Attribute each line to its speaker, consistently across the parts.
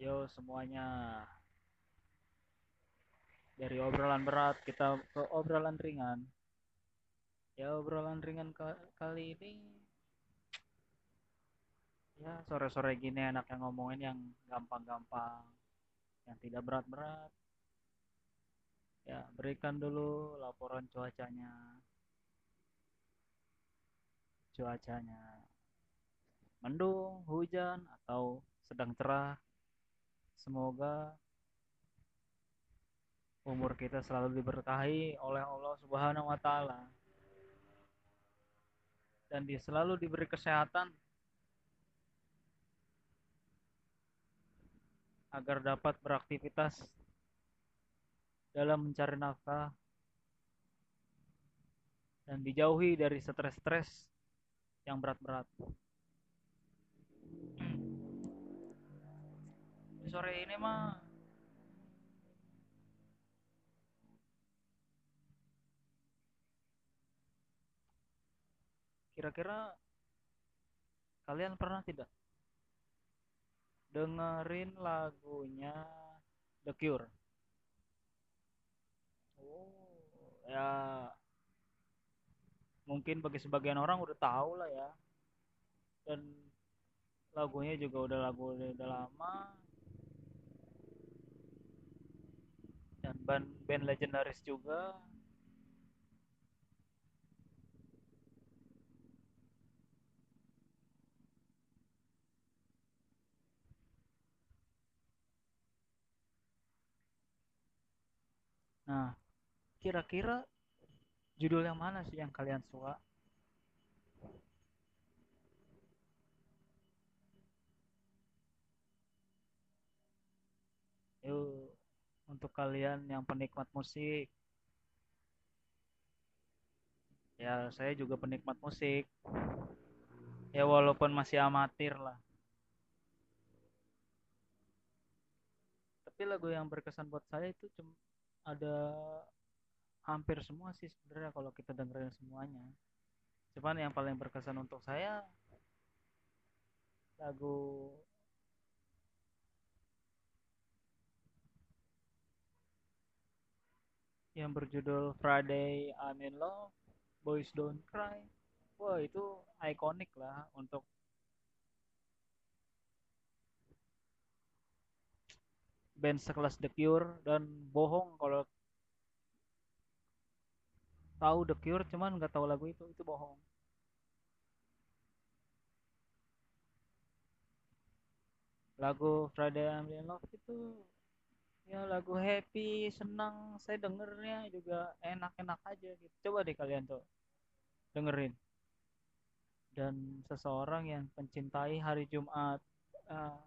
Speaker 1: Yo semuanya. Dari obrolan berat kita ke obrolan ringan. Ya obrolan ringan kali ini ya sore-sore gini enak yang ngomongin yang gampang-gampang, yang tidak berat-berat. Ya, berikan dulu laporan cuacanya. Cuacanya mendung, hujan, atau sedang cerah. Semoga umur kita selalu diberkahi oleh Allah Subhanahu wa taala. Dan dia selalu diberi kesehatan agar dapat beraktivitas dalam mencari nafkah dan dijauhi dari stres-stres yang berat-berat. Sore ini mah kira-kira kalian pernah tidak dengerin lagunya The Cure? Oh, ya mungkin bagi sebagian orang udah tahu lah ya. Dan lagunya juga udah lagu udah lama dan band band legendaris juga Nah, kira-kira judul yang mana sih yang kalian suka? Untuk kalian yang penikmat musik. Ya, saya juga penikmat musik. Ya, walaupun masih amatir lah. Tapi lagu yang berkesan buat saya itu cuma ada hampir semua sih sebenarnya kalau kita dengerin semuanya. Cuman yang paling berkesan untuk saya lagu yang berjudul Friday I'm in Love, Boys Don't Cry. Wah, itu ikonik lah untuk band sekelas The Cure dan bohong kalau tahu The Cure cuman nggak tahu lagu itu itu bohong lagu Friday I'm in Love itu ya lagu happy senang saya dengernya juga enak-enak aja gitu. Coba deh kalian tuh dengerin. Dan seseorang yang mencintai hari Jumat uh,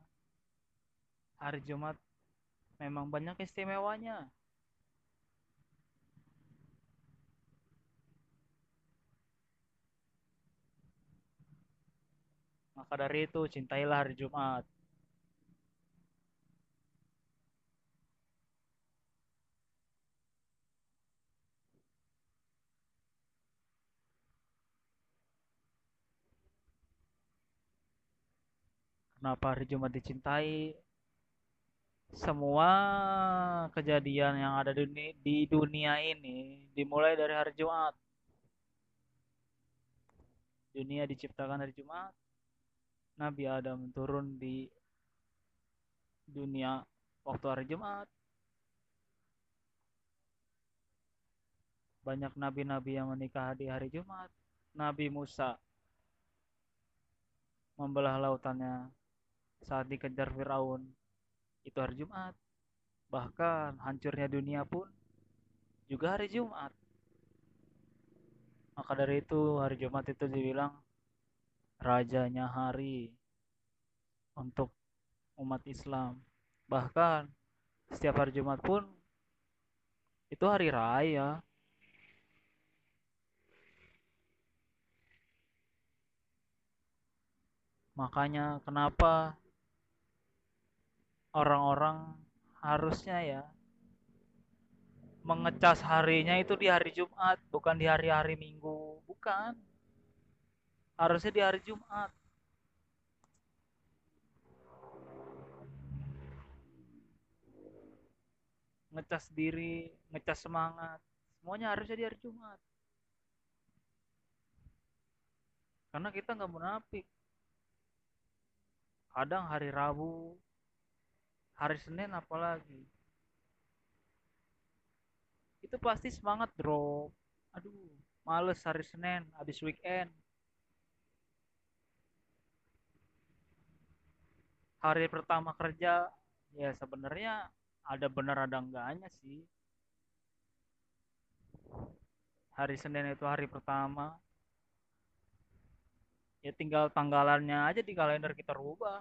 Speaker 1: hari Jumat memang banyak istimewanya. Maka dari itu cintailah hari Jumat Kenapa hari Jumat dicintai? Semua kejadian yang ada di, di dunia ini dimulai dari hari Jumat. Dunia diciptakan hari Jumat. Nabi Adam turun di dunia waktu hari Jumat. Banyak nabi-nabi yang menikah di hari Jumat. Nabi Musa membelah lautannya saat dikejar Firaun itu hari Jumat. Bahkan hancurnya dunia pun juga hari Jumat. Maka dari itu hari Jumat itu dibilang rajanya hari untuk umat Islam. Bahkan setiap hari Jumat pun itu hari raya. Makanya kenapa orang-orang harusnya ya mengecas harinya itu di hari Jumat, bukan di hari-hari Minggu, bukan. Harusnya di hari Jumat. ngecas diri ngecas semangat semuanya harusnya di hari Jumat karena kita nggak munafik kadang hari Rabu hari Senin apalagi? Itu pasti semangat drop aduh males hari Senin habis weekend. Hari pertama kerja ya sebenarnya ada benar ada enggaknya sih. Hari Senin itu hari pertama. Ya tinggal tanggalannya aja di kalender kita rubah